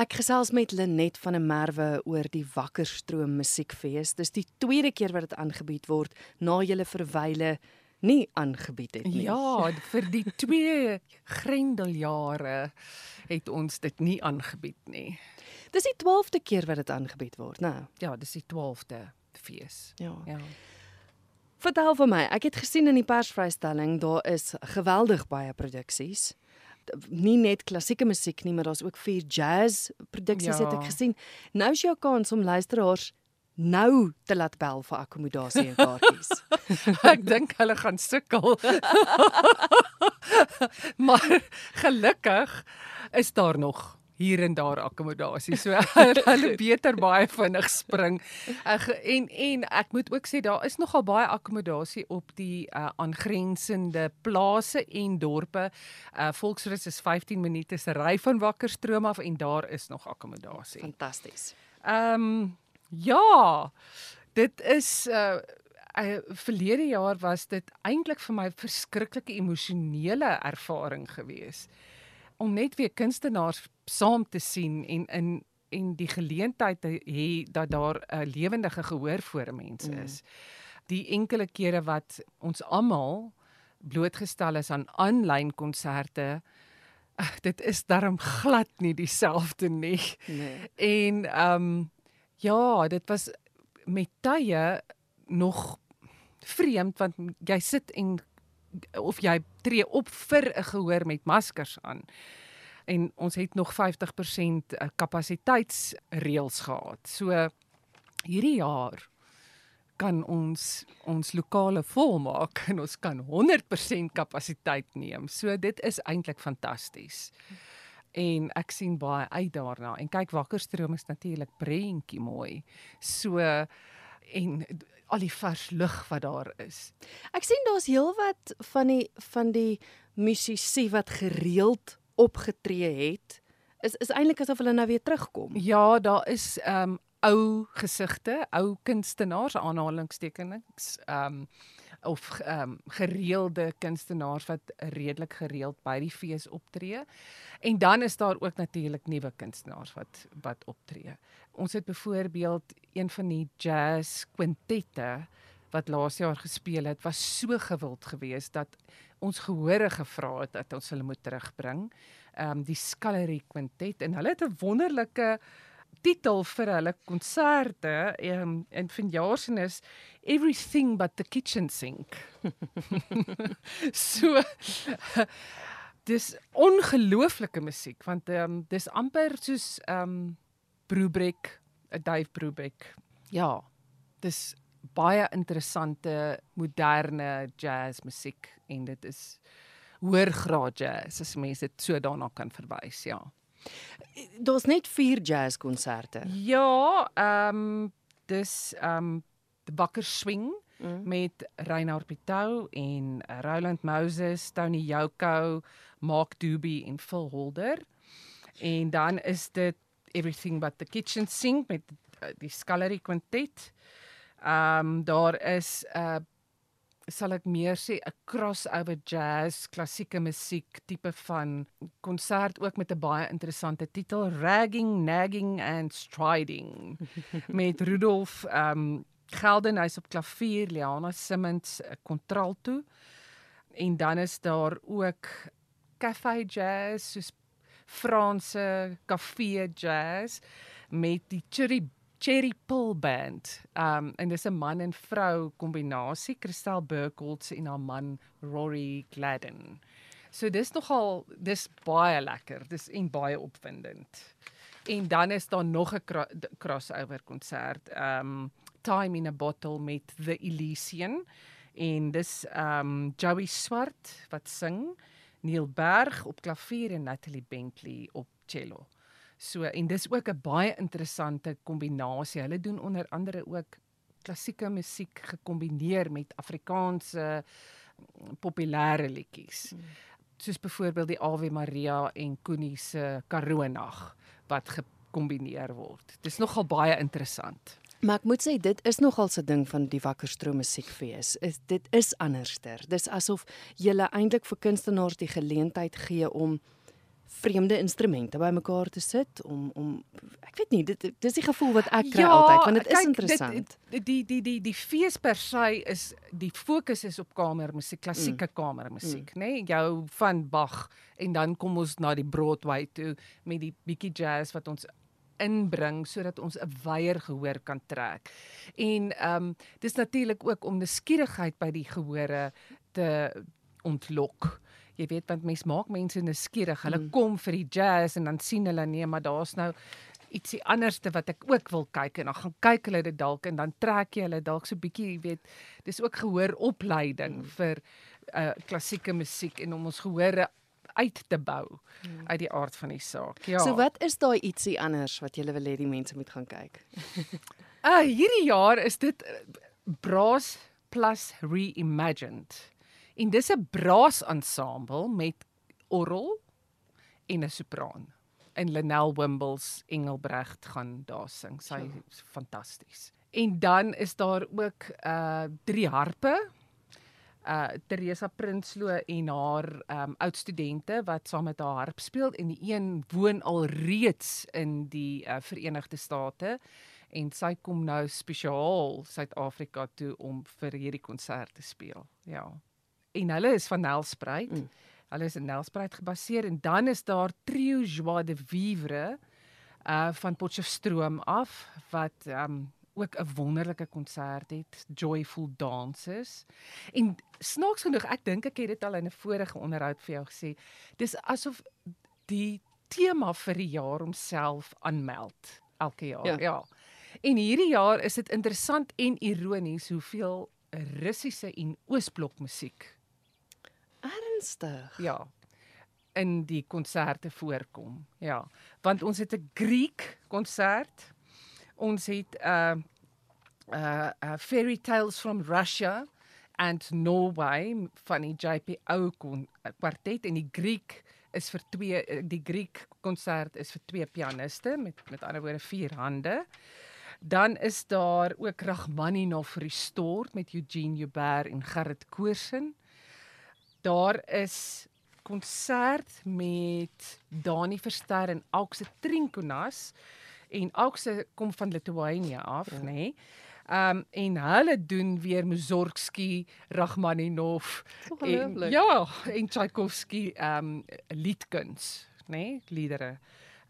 Ek gesels met Lenet van der Merwe oor die Wakkerstroom Musiekfees. Dis die tweede keer wat dit aangebied word na julle verwyle nie aangebied het nie. Ja, vir die twee grendeljare het ons dit nie aangebied nie. Dis die 12de keer wat dit aangebied word, né? Ja, dis die 12de fees. Ja. Ja. Vertel vir my, ek het gesien in die persvrystelling daar is geweldig baie produksies. Nie net klassieke musiek nie, maar daar's ook vier jazz produksies Ja. het ek gesien. Nou is jou kans om luisteraars nou te laat bel vir akkommodasie en kaartjies. Ek dink hulle gaan sukkel. maar gelukkig is daar nog hier en daar akkommodasie. So hulle beter baie vinnig spring. Ek, en en ek moet ook sê daar is nogal baie akkommodasie op die uh, aangrensende plase en dorpe. Uh Volksrus is 15 minute se ry van Wakkerstroom af en daar is nog akkommodasie. Fantasties. Ehm um, ja. Dit is uh uh, verlede jaar was dit eintlik vir my 'n verskriklike emosionele ervaring gewees om net weer kunstenaars saam te sien en in en die geleentheid te hê dat daar 'n uh, lewendige gehoor voor mense is. Die enkele kere wat ons almal blootgestel is aan aanlyn konserte, uh, dit is darm glad nie dieselfde nie. Nee. En ehm um, ja, dit was met tye nog vreemd want jy sit en of jy tree op vir 'n gehoor met maskers aan. En ons het nog 50% kapasiteitsreëls gehad. So hierdie jaar kan ons ons lokale volmaak en ons kan 100% kapasiteit neem. So dit is eintlik fantasties. En ek sien baie uit daarna. En kyk Wakkerstroom is natuurlik prentjie mooi. So en al die vars lug wat daar is. Ek sien daar's heelwat van die van die musisië wat gereeld opgetree het. Is is eintlik asof hulle nou weer terugkom. Ja, daar is ehm um, ou gesigte, ou kunstenaars aanhalingstekens, ehm um, of ehm um, gereelde kunstenaars wat redelik gereeld by die fees optree. En dan is daar ook natuurlik nuwe kunstenaars wat wat optree. Ons het byvoorbeeld een van die jazz kwintette wat laas jaar gespeel het, was so gewild geweest dat ons gehore gevra het dat ons hulle moet terugbring. Ehm um, die Scullery Quintet en hulle het 'n wonderlike titel vir hulle konserte um, en vanjaar se is everything but the kitchen sink. so dis ongelooflike musiek want um, dis amper soos um Brubeck, 'n Dave Brubeck. Ja, dis baie interessante moderne jazz musiek en dit is hoër graad jazz as mense dit so daarna kan verwys, ja. Daar's net 4 jazzkonserte. Ja, ehm um, dis ehm um, die Bakker Swing Mm. met Reinhard Pitou en Roland Moses, Tony Yoko, Mark Doobie en Phil Holder. En dan is dit Everything But the Kitchen Sink met uh, die Scullery Quintet. Ehm um, daar is 'n uh, sal ek meer sê 'n crossover jazz, klassieke musiek tipe van konsert ook met 'n baie interessante titel Ragging, Nagging and Striding met Rudolf ehm um, Geldenhuys op klavier, Liana Simmons 'n contralto en dan is daar ook cafe jazz soos Franse kafee jazz met die Cherry Cherry Pull Band. Um en dis 'n man en vrou kombinasie, Christel Burkholz en haar man Rory Gladden. So dis nogal dis baie lekker. Dis en baie opwindend. En dan is daar nog 'n cro crossover konsert. Um Time in a Bottle met The Elysian en dis um Joey Swart wat sing, Neil Berg op klavier en Natalie Bentley op cello. So en dis ook 'n baie interessante kombinasie. Hulle doen onder andere ook klassieke musiek gekombineer met Afrikaanse populêre liedjies. Hmm. Soos byvoorbeeld die Ave Maria en Koenie se Karoo Nag wat gekombineer word. Dis nogal baie interessant. Maar ek moet sê dit is nogal 'n ding van die Wakkerstroom musiekfees. Is dit is anderster. Dis asof jy eintlik vir kunstenaars die geleentheid gee om vreemde instrumente bymekaar te sit om om ek weet nie dit dis die gevoel wat ek kry ja, altyd want dit is kyk, interessant. Dit, die die die die fees per se is die fokus is op kamermusiek, klassieke mm. kamermusiek, mm. nê? Nee? Jou van Bach en dan kom ons na die Broadway toe met die bietjie jazz wat ons inbring sodat ons 'n wyeer gehoor kan trek. En ehm um, dis natuurlik ook om nuuskierigheid by die gehore te ontlok. Jy weet want mense maak mense nuuskierig. Hulle mm. kom vir die jazz en dan sien hulle nee, maar daar's nou ietsie anderste wat ek ook wil kyk en dan gaan kyk hulle dit dalk en dan trek jy hulle dalk so bietjie, jy weet, dis ook gehoor opleiding mm. vir uh klassieke musiek en om ons gehore uit te bou hmm. uit die aard van die saak. Ja. So wat is daai ietsie anders wat jy wil hê die mense moet gaan kyk? uh hierdie jaar is dit eh, Brass Plus Reimagined. En dis 'n brass ensemble met orgel en 'n sopraan. En Lenel Wimbles Engelbrecht gaan daar sing. Sy ja. is fantasties. En dan is daar ook uh drie harpe uh Teresa Prinsloo en haar um oud studente wat saam met haar harp speel en die een woon al reeds in die uh, Verenigde State en sy kom nou spesiaal Suid-Afrika toe om vir hierdie konsert te speel. Ja. En hulle is van Nelspruit. Mm. Hulle is in Nelspruit gebaseer en dan is daar Trio Joie de Vivre uh van Potchefstroom af wat um ook 'n wonderlike konsert het, Joyful Dances. En snaaks genoeg, ek dink ek het dit al in 'n vorige onderhoud vir jou gesê, dis asof die tema vir die jaar homself aanmeld elke jaar. Ja. ja. En hierdie jaar is dit interessant en ironies hoeveel Russiese en Oosblok musiek ernstig. Ja. In die konserte voorkom. Ja, want ons het 'n Griek konsert ons het uh uh, uh fairy tales from Russia and Norway van die JPO uh, kwartet en die Griek is vir twee uh, die Griek konsert is vir twee pianiste met met ander woorde vier hande. Dan is daar ook Rachmaninov Restored met Eugene Joubert en Gerrit Koorsen. Daar is konsert met Dani Verster en Aukse Trinkonas en Aukse kom van Lithuania af, ja. nê. Nee. Um en hulle doen weer Mussorgsky, Rachmaninov en ja, en Tchaikovsky um liedkuns, nê, nee, liedere.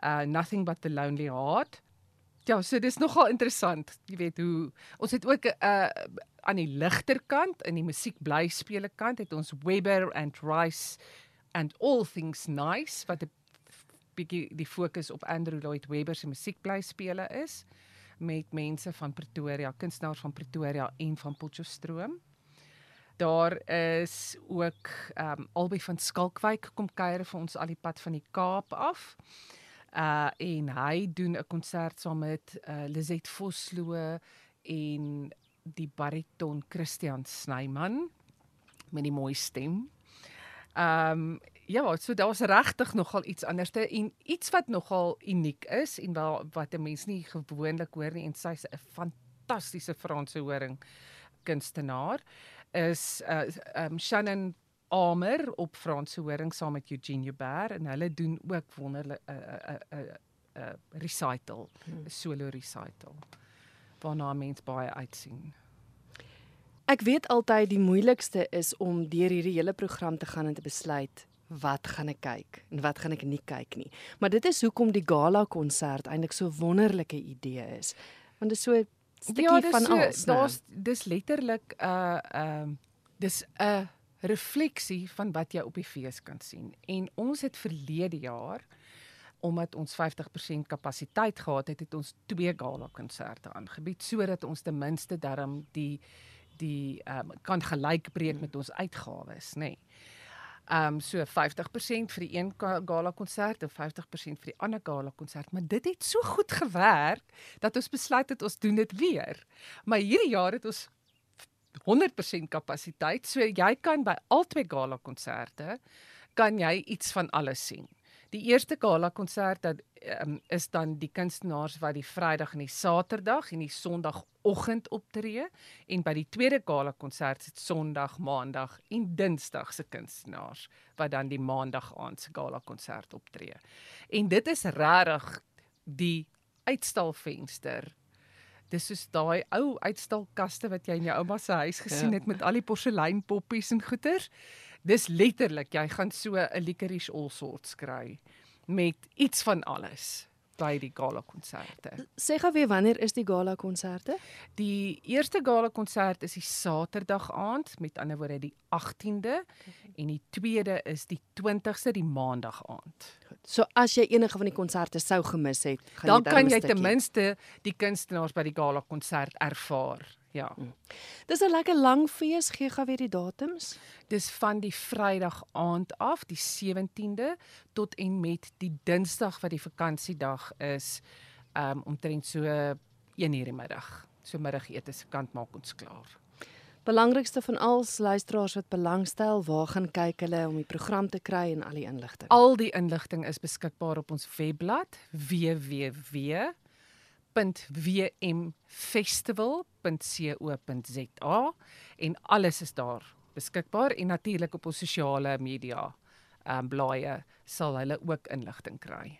Uh Nothing but the Lonely Heart. Ja, so dis nogal interessant. Jy weet hoe ons het ook 'n uh, aan die ligter kant in die musiek bly spele kant het ons Weber and Rice and All Things Nice wat 'n bietjie die fokus op Andrew Lloyd Webber se musiekblyspele is met mense van Pretoria, kunstenaars van Pretoria en van Potchefstroom. Daar is ook ehm um, albei van Skalkwyk kom kuier vir ons al die pad van die Kaap af. Uh en hy doen 'n konsert saam met uh Lizet Vosloo en die bariton Christian Snyman met die mooi stem. Ehm um, ja, so daar's regtig nogal iets anderste en iets wat nogal uniek is en wel wat 'n mens nie gewoonlik hoor nie en sy's 'n fantastiese Franse horing kunstenaar is uh um Shannon Armour op Franse horing saam met Eugene Joubert en hulle doen ook wonderlike 'n 'n 'n 'n recital, 'n hmm. solo recital waarna mens baie uitsien. Ek weet altyd die moeilikste is om deur hierdie hele program te gaan en te besluit wat gaan ek kyk en wat gaan ek nie kyk nie. Maar dit is hoekom die gala konsert eintlik so wonderlike idee is. Want dit is so 'n stukkie ja, van so, alles. Ja, daar's dis letterlik 'n uh, ehm uh, dis 'n refleksie van wat jy op die fees kan sien. En ons het verlede jaar omdat ons 50% kapasiteit gehad het, het ons twee gala konserte aangebied sodat ons ten minste darm die die ehm um, kan gelykbreek met ons uitgawes, nê. Nee. Ehm um, so 50% vir die een gala konsert en 50% vir die ander gala konsert, maar dit het so goed gewerk dat ons besluit het ons doen dit weer. Maar hierdie jaar het ons 100% kapasiteit, so jy kan by al twee gala konserte kan jy iets van alles sien. Die eerste gala konsert dat um, is dan die kunstenaars wat die Vrydag en die Saterdag en die Sondagoggend optree en by die tweede gala konsert sit Sondag, Maandag en Dinsdag se kunstenaars wat dan die Maandag aand se gala konsert optree. En dit is regtig die uitstalvenster Dis soos daai ou uitstalkaste wat jy in jou ouma se huis gesien ja. het met al die porseleinpoppies en goeters. Dis letterlik, jy gaan so 'n licorice all sorts kry met iets van alles by die gala konserte. Sê gou weer wanneer is die gala konserte? Die eerste gala konsert is die Saterdag aand, met ander woorde die 18de en die tweede is die 20ste die Maandag aand. So as jy enige van die konserte sou gemis het, gaan dan jy dan kan jy ten minste die kunstenaars by die gala konsert ervaar. Ja. Hmm. Dis 'n lekker lang fees, gee gou weer die datums. Dis van die Vrydag aand af, die 17de tot en met die Dinsdag wat die vakansiedag is, um omtrent so 1:00 in die middag. So middagete se kant maak ons klaar. Belangrikste van als luisteraars wat belangstel, waar gaan kyk hulle om die program te kry en al die inligting? Al die inligting is beskikbaar op ons webblad www.wmfestival.co.za en alles is daar beskikbaar en natuurlik op ons sosiale media ehm um, blaaie sal hulle ook inligting kry.